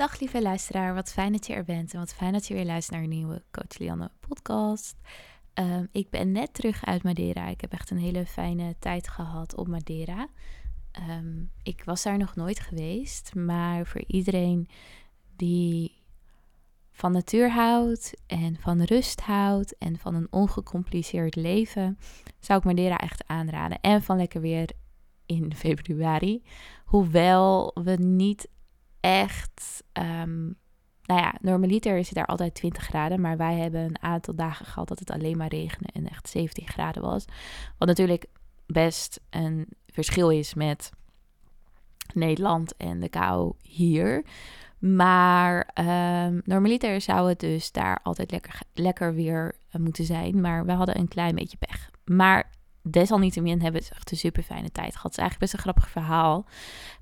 Dag lieve luisteraar, wat fijn dat je er bent en wat fijn dat je weer luistert naar een nieuwe Coach Lianne podcast. Ehm, ik ben net terug uit Madeira. Ik heb echt een hele fijne tijd gehad op Madeira. Ehm, ik was daar nog nooit geweest, maar voor iedereen die van natuur houdt en van rust houdt en van een ongecompliceerd leven, zou ik Madeira echt aanraden. En van lekker weer in februari. Hoewel we niet echt. Um, nou ja, normaliter is het daar altijd 20 graden. Maar wij hebben een aantal dagen gehad dat het alleen maar regende en echt 17 graden was. Wat natuurlijk best een verschil is met Nederland en de kou hier. Maar um, normaliter zou het dus daar altijd lekker, lekker weer uh, moeten zijn. Maar we hadden een klein beetje pech. Maar desalniettemin hebben we echt een super fijne tijd gehad. Het is eigenlijk best een grappig verhaal.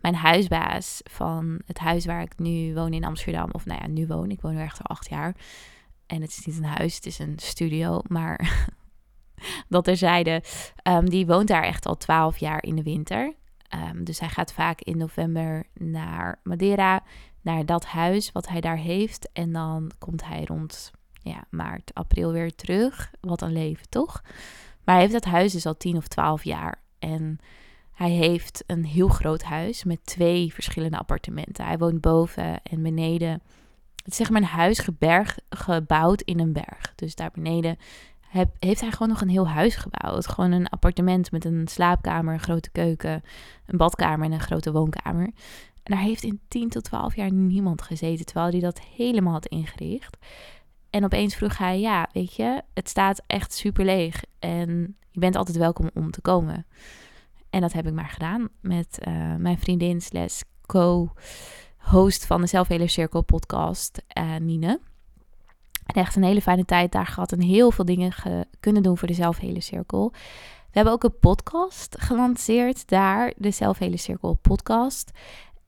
Mijn huisbaas van het huis waar ik nu woon in Amsterdam, of nou ja, nu woon, ik woon nu echt al acht jaar. En het is niet een huis, het is een studio, maar dat er zeiden, um, die woont daar echt al twaalf jaar in de winter. Um, dus hij gaat vaak in november naar Madeira, naar dat huis wat hij daar heeft. En dan komt hij rond ja, maart, april weer terug. Wat een leven, toch? Maar hij heeft dat huis dus al 10 of 12 jaar. En hij heeft een heel groot huis met twee verschillende appartementen. Hij woont boven en beneden. Het is zeg maar een huis geberg, gebouwd in een berg. Dus daar beneden heeft hij gewoon nog een heel huis gebouwd. Gewoon een appartement met een slaapkamer, een grote keuken, een badkamer en een grote woonkamer. En daar heeft in 10 tot 12 jaar niemand gezeten, terwijl hij dat helemaal had ingericht. En opeens vroeg hij, ja, weet je, het staat echt super leeg. En je bent altijd welkom om te komen. En dat heb ik maar gedaan met uh, mijn vriendin slash co-host van de Zelfheler Cirkel podcast, uh, Nine. En echt een hele fijne tijd daar gehad en heel veel dingen kunnen doen voor de Zelfhele Cirkel. We hebben ook een podcast gelanceerd daar, de Zelfhele Cirkel podcast.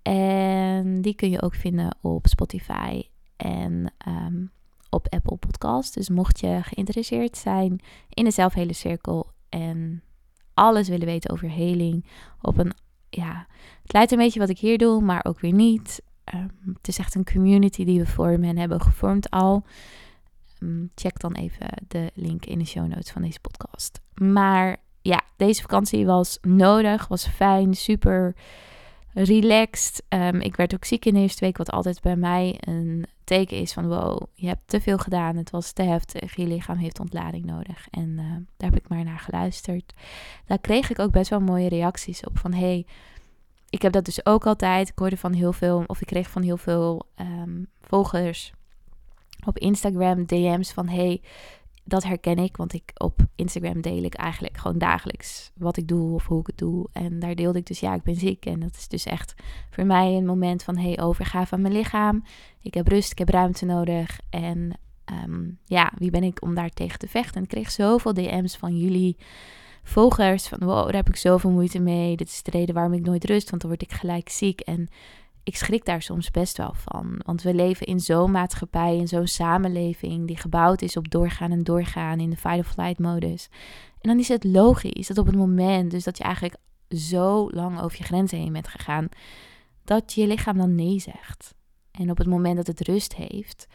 En die kun je ook vinden op Spotify en um, op Apple Podcast. Dus mocht je geïnteresseerd zijn in de zelfhele cirkel en alles willen weten over heling op een ja, het lijkt een beetje wat ik hier doe, maar ook weer niet. Um, het is echt een community die we vormen en hebben gevormd al. Um, check dan even de link in de show notes van deze podcast. Maar ja, deze vakantie was nodig, was fijn, super relaxed. Um, ik werd ook ziek in de eerste week, wat altijd bij mij een teken is van wow, je hebt te veel gedaan, het was te heftig, je lichaam heeft ontlading nodig. En uh, daar heb ik maar naar geluisterd. Daar kreeg ik ook best wel mooie reacties op van hey, ik heb dat dus ook altijd. Ik hoorde van heel veel, of ik kreeg van heel veel um, volgers op Instagram DM's van hey, dat herken ik, want ik op Instagram deel ik eigenlijk gewoon dagelijks wat ik doe of hoe ik het doe. En daar deelde ik dus, ja, ik ben ziek. En dat is dus echt voor mij een moment van, hey, overga van mijn lichaam. Ik heb rust, ik heb ruimte nodig. En um, ja, wie ben ik om daar tegen te vechten? En ik kreeg zoveel DM's van jullie volgers van, wow, daar heb ik zoveel moeite mee. Dit is de reden waarom ik nooit rust, want dan word ik gelijk ziek. En ik schrik daar soms best wel van. Want we leven in zo'n maatschappij, in zo'n samenleving die gebouwd is op doorgaan en doorgaan in de fight of flight modus. En dan is het logisch dat op het moment dus dat je eigenlijk zo lang over je grenzen heen bent gegaan, dat je lichaam dan nee zegt. En op het moment dat het rust heeft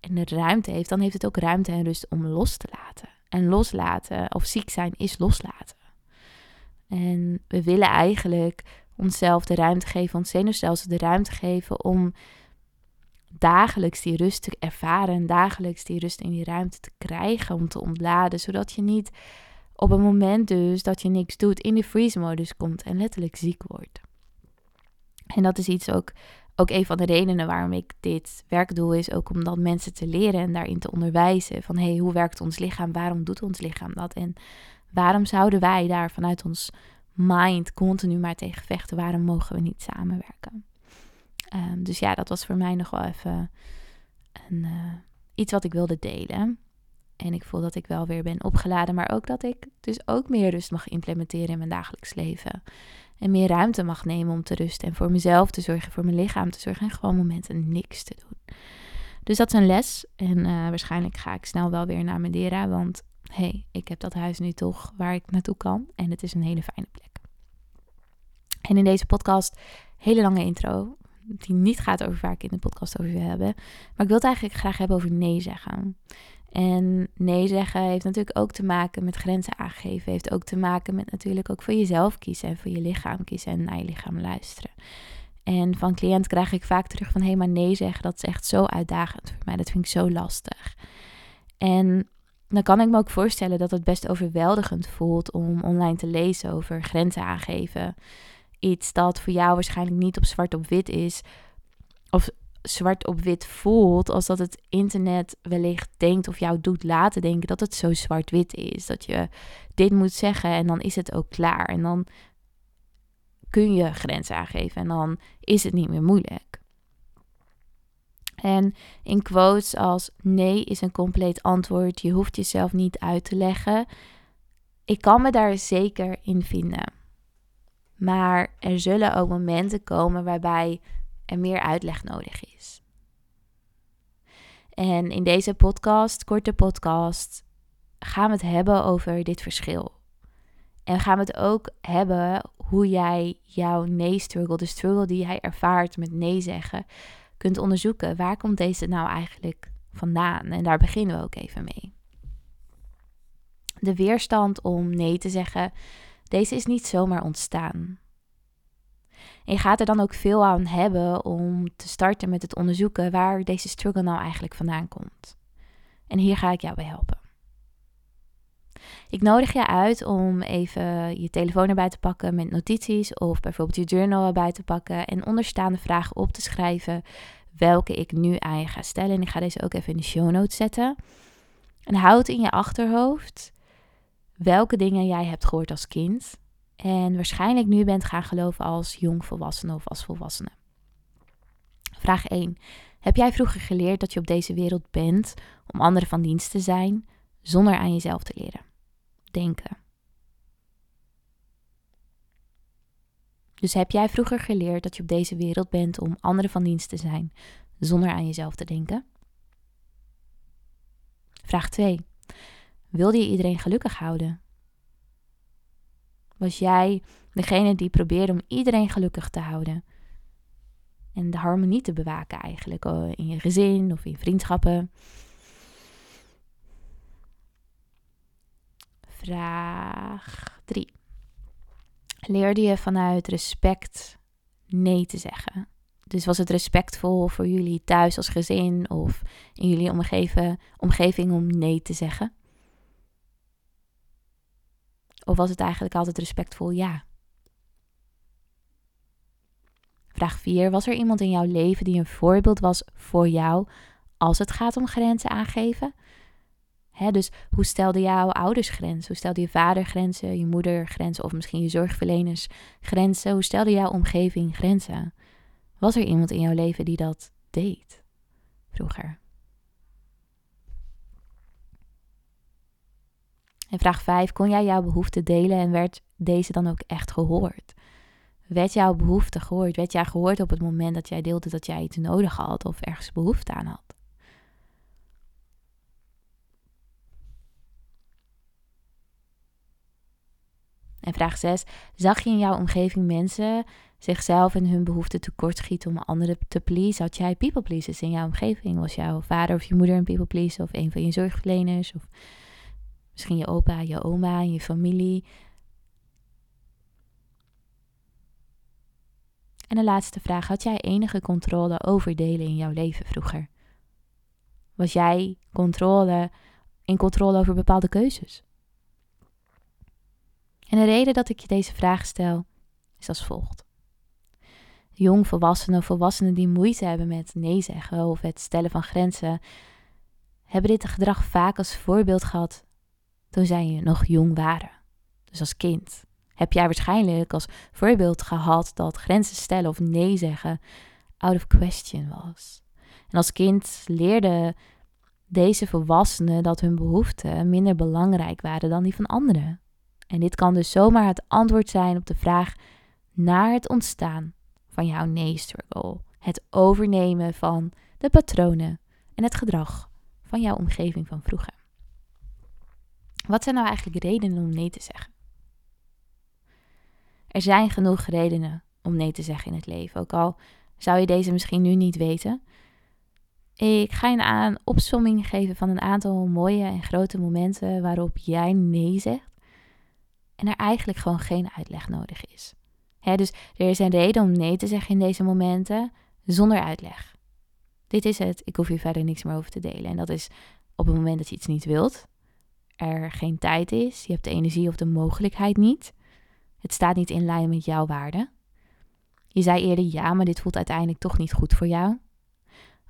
en de ruimte heeft, dan heeft het ook ruimte en rust om los te laten. En loslaten of ziek zijn is loslaten. En we willen eigenlijk onszelf de ruimte geven, ons zenuwstelsel de ruimte geven om dagelijks die rust te ervaren en dagelijks die rust in die ruimte te krijgen om te ontladen, zodat je niet op een moment dus dat je niks doet in de freeze-modus komt en letterlijk ziek wordt. En dat is iets ook, ook een van de redenen waarom ik dit werk doe, is ook om dan mensen te leren en daarin te onderwijzen van hey, hoe werkt ons lichaam, waarom doet ons lichaam dat en waarom zouden wij daar vanuit ons mind continu maar tegen vechten. Waarom mogen we niet samenwerken? Um, dus ja, dat was voor mij nog wel even een, uh, iets wat ik wilde delen. En ik voel dat ik wel weer ben opgeladen, maar ook dat ik dus ook meer rust mag implementeren in mijn dagelijks leven. En meer ruimte mag nemen om te rusten en voor mezelf te zorgen, voor mijn lichaam te zorgen en gewoon momenten niks te doen. Dus dat is een les. En uh, waarschijnlijk ga ik snel wel weer naar Madeira, want hey, ik heb dat huis nu toch waar ik naartoe kan. En het is een hele fijne plek. En in deze podcast, hele lange intro. die niet gaat over waar ik in de podcast over wil hebben. Maar ik wil het eigenlijk graag hebben over nee zeggen. En nee zeggen heeft natuurlijk ook te maken met grenzen aangeven. Heeft ook te maken met natuurlijk ook voor jezelf kiezen en voor je lichaam kiezen en naar je lichaam luisteren. En van cliënt krijg ik vaak terug van hé, maar nee zeggen, dat is echt zo uitdagend voor mij. Dat vind ik zo lastig. En dan kan ik me ook voorstellen dat het best overweldigend voelt om online te lezen over grenzen aangeven. Iets dat voor jou waarschijnlijk niet op zwart op wit is. Of zwart op wit voelt, als dat het internet wellicht denkt of jou doet laten denken dat het zo zwart-wit is. Dat je dit moet zeggen en dan is het ook klaar. En dan kun je grenzen aangeven en dan is het niet meer moeilijk. En in quotes als nee is een compleet antwoord, je hoeft jezelf niet uit te leggen. Ik kan me daar zeker in vinden. Maar er zullen ook momenten komen waarbij er meer uitleg nodig is. En in deze podcast, korte podcast, gaan we het hebben over dit verschil. En gaan we het ook hebben hoe jij jouw nee-struggle, de struggle die jij ervaart met nee zeggen, kunt onderzoeken. Waar komt deze nou eigenlijk vandaan? En daar beginnen we ook even mee. De weerstand om nee te zeggen, deze is niet zomaar ontstaan. En je gaat er dan ook veel aan hebben om te starten met het onderzoeken waar deze struggle nou eigenlijk vandaan komt. En hier ga ik jou bij helpen. Ik nodig je uit om even je telefoon erbij te pakken met notities of bijvoorbeeld je journal erbij te pakken en onderstaande vragen op te schrijven welke ik nu aan je ga stellen. En ik ga deze ook even in de show notes zetten. En houd in je achterhoofd welke dingen jij hebt gehoord als kind en waarschijnlijk nu bent gaan geloven als jongvolwassene of als volwassene. Vraag 1. Heb jij vroeger geleerd dat je op deze wereld bent om anderen van dienst te zijn, zonder aan jezelf te leren? Denken. Dus heb jij vroeger geleerd dat je op deze wereld bent om anderen van dienst te zijn, zonder aan jezelf te denken? Vraag 2. Wilde je iedereen gelukkig houden? Was jij degene die probeerde om iedereen gelukkig te houden? En de harmonie te bewaken eigenlijk oh, in je gezin of in vriendschappen. Vraag 3. Leerde je vanuit respect nee te zeggen? Dus was het respectvol voor jullie thuis als gezin of in jullie omgeving om nee te zeggen? Of was het eigenlijk altijd respectvol ja? Vraag 4. Was er iemand in jouw leven die een voorbeeld was voor jou als het gaat om grenzen aangeven? Dus hoe stelde jouw ouders grenzen? Hoe stelde je vader grenzen, je moeder grenzen of misschien je zorgverleners grenzen? Hoe stelde jouw omgeving grenzen? Was er iemand in jouw leven die dat deed vroeger? En vraag 5, kon jij jouw behoefte delen en werd deze dan ook echt gehoord? Werd jouw behoefte gehoord? Werd jij gehoord op het moment dat jij deelde dat jij iets nodig had of ergens behoefte aan had? En vraag 6. Zag je in jouw omgeving mensen zichzelf en hun behoeften tekortschieten om anderen te pleasen? Had jij people pleasers in jouw omgeving? Was jouw vader of je moeder een people pleaser of een van je zorgverleners? Of Misschien je opa, je oma, je familie. En de laatste vraag: had jij enige controle over delen in jouw leven vroeger? Was jij controle, in controle over bepaalde keuzes? En de reden dat ik je deze vraag stel is als volgt. Jong volwassenen, volwassenen die moeite hebben met nee zeggen of het stellen van grenzen, hebben dit gedrag vaak als voorbeeld gehad toen zij nog jong waren. Dus als kind heb jij waarschijnlijk als voorbeeld gehad dat grenzen stellen of nee zeggen out of question was. En als kind leerde deze volwassenen dat hun behoeften minder belangrijk waren dan die van anderen. En dit kan dus zomaar het antwoord zijn op de vraag naar het ontstaan van jouw nee-struggle. Het overnemen van de patronen en het gedrag van jouw omgeving van vroeger. Wat zijn nou eigenlijk redenen om nee te zeggen? Er zijn genoeg redenen om nee te zeggen in het leven. Ook al Zou je deze misschien nu niet weten? Ik ga je een opsomming geven van een aantal mooie en grote momenten waarop jij nee zegt en er eigenlijk gewoon geen uitleg nodig is. dus er is een reden om nee te zeggen in deze momenten zonder uitleg. Dit is het, ik hoef hier verder niks meer over te delen. En dat is op het moment dat je iets niet wilt, er geen tijd is, je hebt de energie of de mogelijkheid niet, het staat niet in lijn met jouw waarden. Je zei eerder ja, maar dit voelt uiteindelijk toch niet goed voor jou.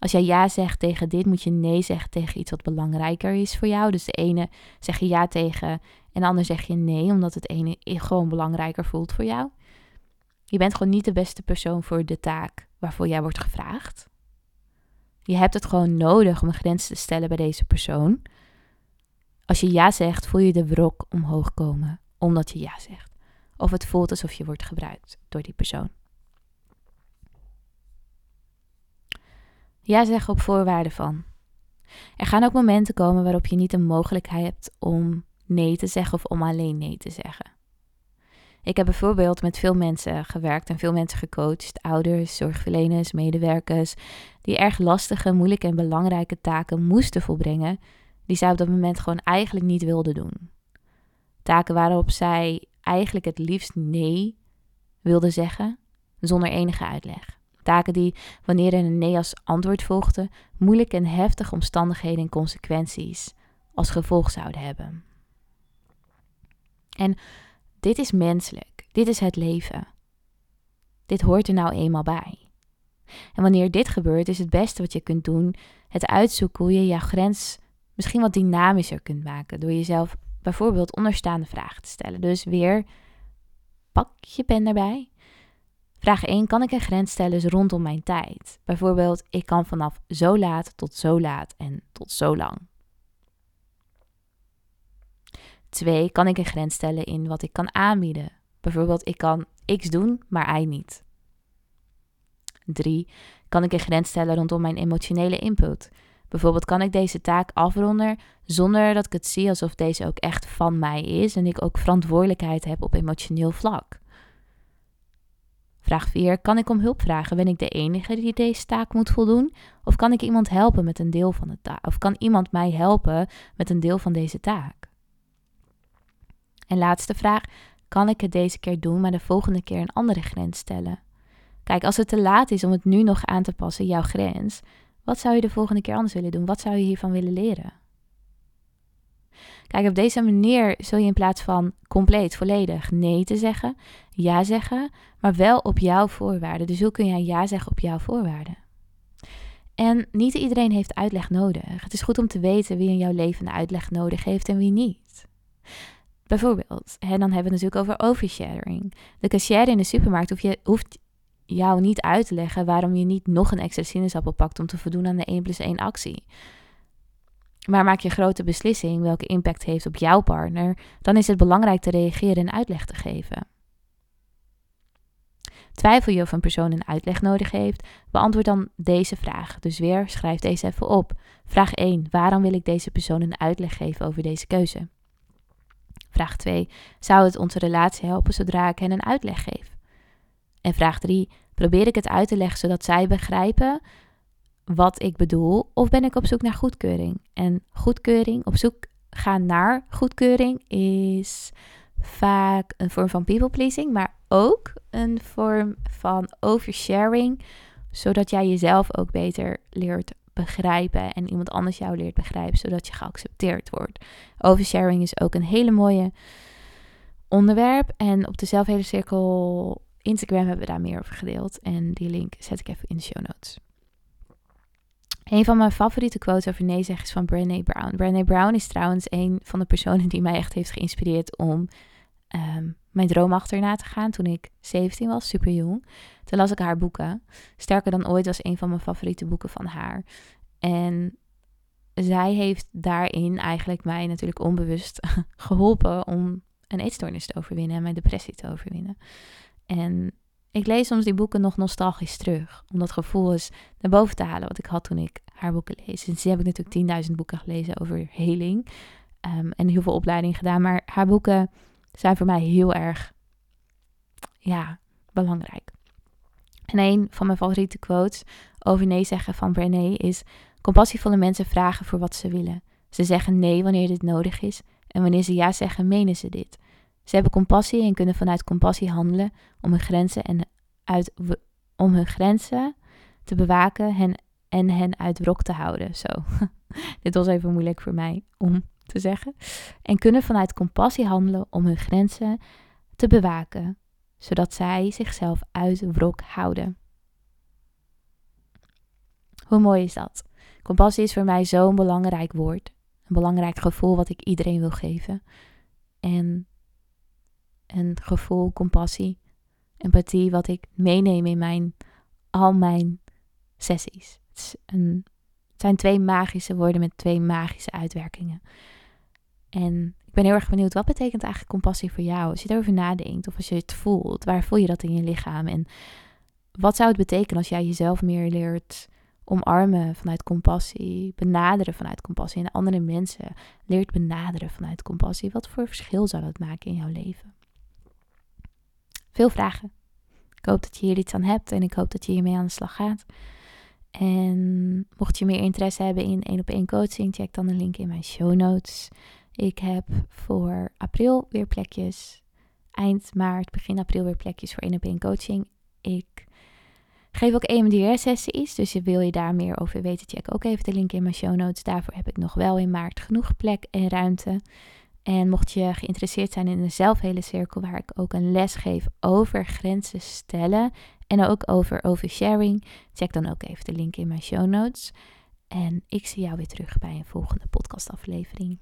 Als jij ja zegt tegen dit, moet je nee zeggen tegen iets wat belangrijker is voor jou. Dus de ene zeg je ja tegen en de ander zeg je nee, omdat het ene gewoon belangrijker voelt voor jou. Je bent gewoon niet de beste persoon voor de taak waarvoor jij wordt gevraagd. Je hebt het gewoon nodig om een grens te stellen bij deze persoon. Als je ja zegt, voel je de wrok omhoog komen, omdat je ja zegt. Of het voelt alsof je wordt gebruikt door die persoon. Ja zeggen op voorwaarde van. Er gaan ook momenten komen waarop je niet de mogelijkheid hebt om nee te zeggen of om alleen nee te zeggen. Ik heb bijvoorbeeld met veel mensen gewerkt en veel mensen gecoacht, ouders, zorgverleners, medewerkers, die erg lastige, moeilijke en belangrijke taken moesten volbrengen, die zij op dat moment gewoon eigenlijk niet wilden doen. Taken waarop zij eigenlijk het liefst nee wilden zeggen, zonder enige uitleg. Taken die, wanneer er een nee als antwoord volgde, moeilijke en heftige omstandigheden en consequenties als gevolg zouden hebben. En dit is menselijk. Dit is het leven. Dit hoort er nou eenmaal bij. En wanneer dit gebeurt, is het beste wat je kunt doen het uitzoeken hoe je jouw grens misschien wat dynamischer kunt maken. Door jezelf bijvoorbeeld onderstaande vragen te stellen. Dus weer, pak je pen erbij. Vraag 1. Kan ik een grens stellen rondom mijn tijd? Bijvoorbeeld, ik kan vanaf zo laat tot zo laat en tot zo lang. 2. Kan ik een grens stellen in wat ik kan aanbieden? Bijvoorbeeld, ik kan X doen, maar Y niet. 3. Kan ik een grens stellen rondom mijn emotionele input? Bijvoorbeeld, kan ik deze taak afronden zonder dat ik het zie alsof deze ook echt van mij is en ik ook verantwoordelijkheid heb op emotioneel vlak? Vraag 4. Kan ik om hulp vragen? Ben ik de enige die deze taak moet voldoen? Of kan ik iemand helpen met een deel van de taak? Of kan iemand mij helpen met een deel van deze taak? En laatste vraag. Kan ik het deze keer doen, maar de volgende keer een andere grens stellen? Kijk, als het te laat is om het nu nog aan te passen, jouw grens, wat zou je de volgende keer anders willen doen? Wat zou je hiervan willen leren? Kijk, op deze manier zul je in plaats van compleet, volledig nee te zeggen, ja zeggen, maar wel op jouw voorwaarden. Dus hoe kun jij ja zeggen op jouw voorwaarden? En niet iedereen heeft uitleg nodig. Het is goed om te weten wie in jouw leven een uitleg nodig heeft en wie niet. Bijvoorbeeld, en dan hebben we het natuurlijk over oversharing. De cashier in de supermarkt hoeft, je, jou niet uit te leggen waarom je niet nog een extra sinaasappel pakt om te voldoen aan de 1 plus 1 actie. Maar maak je grote beslissing welke impact heeft op jouw partner, dan is het belangrijk te reageren en uitleg te geven. Twijfel je of een persoon een uitleg nodig heeft? Beantwoord dan deze vraag. Dus weer, schrijf deze even op. Vraag 1. Waarom wil ik deze persoon een uitleg geven over deze keuze? Vraag 2. Zou het onze relatie helpen zodra ik hen een uitleg geef? En vraag 3. Probeer ik het uit te leggen zodat zij begrijpen wat ik bedoel? Of ben ik op zoek naar goedkeuring? En goedkeuring, op zoek gaan naar goedkeuring, is vaak een vorm van people pleasing, maar ook een vorm van oversharing, zodat jij jezelf ook beter leert begrijpen en iemand anders jou leert begrijpen, zodat je geaccepteerd wordt. Oversharing is ook een hele mooie onderwerp en op de Cirkel Instagram hebben we daar meer over gedeeld en die link zet ik even in de show notes. Een van mijn favoriete quotes over nee zeggen is van Brené Brown. Brené Brown is trouwens een van de personen die mij echt heeft geïnspireerd om um, mijn droom achterna te gaan toen ik 17 was, super jong. Toen las ik haar boeken. Sterker dan ooit was een van mijn favoriete boeken van haar. En zij heeft daarin eigenlijk mij natuurlijk onbewust geholpen om een eetstoornis te overwinnen en mijn depressie te overwinnen. En ik lees soms die boeken nog nostalgisch terug. Om dat gevoel eens naar boven te halen wat ik had toen ik haar boeken lees. En heb ik natuurlijk 10.000 boeken gelezen over heling. Um, en heel veel opleidingen gedaan. Maar haar boeken zijn voor mij heel erg ja, belangrijk. En een van mijn favoriete quotes over nee zeggen van Brené is: Compassievolle mensen vragen voor wat ze willen. Ze zeggen nee wanneer dit nodig is en wanneer ze ja zeggen, menen ze dit. Ze hebben compassie en kunnen vanuit compassie handelen om hun grenzen, en uit, om hun grenzen te bewaken en hen uit wrok te houden. Zo, dit was even moeilijk voor mij om te zeggen. En kunnen vanuit compassie handelen om hun grenzen te bewaken, zodat zij zichzelf uit wrok houden. Hoe mooi is dat? Compassie is voor mij zo'n belangrijk woord. Een belangrijk gevoel wat ik iedereen wil geven. En een gevoel, compassie, empathie, wat ik meeneem in mijn, al mijn sessies. Het, een, het zijn twee magische woorden met twee magische uitwerkingen. En ik ben heel erg benieuwd, wat betekent eigenlijk compassie voor jou? Als je erover nadenkt of als je het voelt, waar voel je dat in je lichaam? En wat zou het betekenen als jij jezelf meer leert omarmen vanuit compassie, benaderen vanuit compassie en andere mensen leert benaderen vanuit compassie? Wat voor verschil zou dat maken in jouw leven? Veel vragen. Ik hoop dat je hier iets aan hebt en ik hoop dat je hiermee aan de slag gaat. En mocht je meer interesse hebben in één op één coaching, check dan de link in mijn show notes. Ik heb voor april weer plekjes. Eind maart, begin april weer plekjes voor één op één coaching. Ik geef ook EMDR-sessies, dus wil je daar meer over weten, check ook even de link in mijn show notes. Daarvoor heb ik nog wel in maart genoeg plek en ruimte. En mocht je geïnteresseerd zijn in de zelfhele cirkel, waar ik ook een les geef over grenzen stellen en ook over oversharing, check dan ook even de link in mijn show notes. En ik zie jou weer terug bij een volgende podcastaflevering.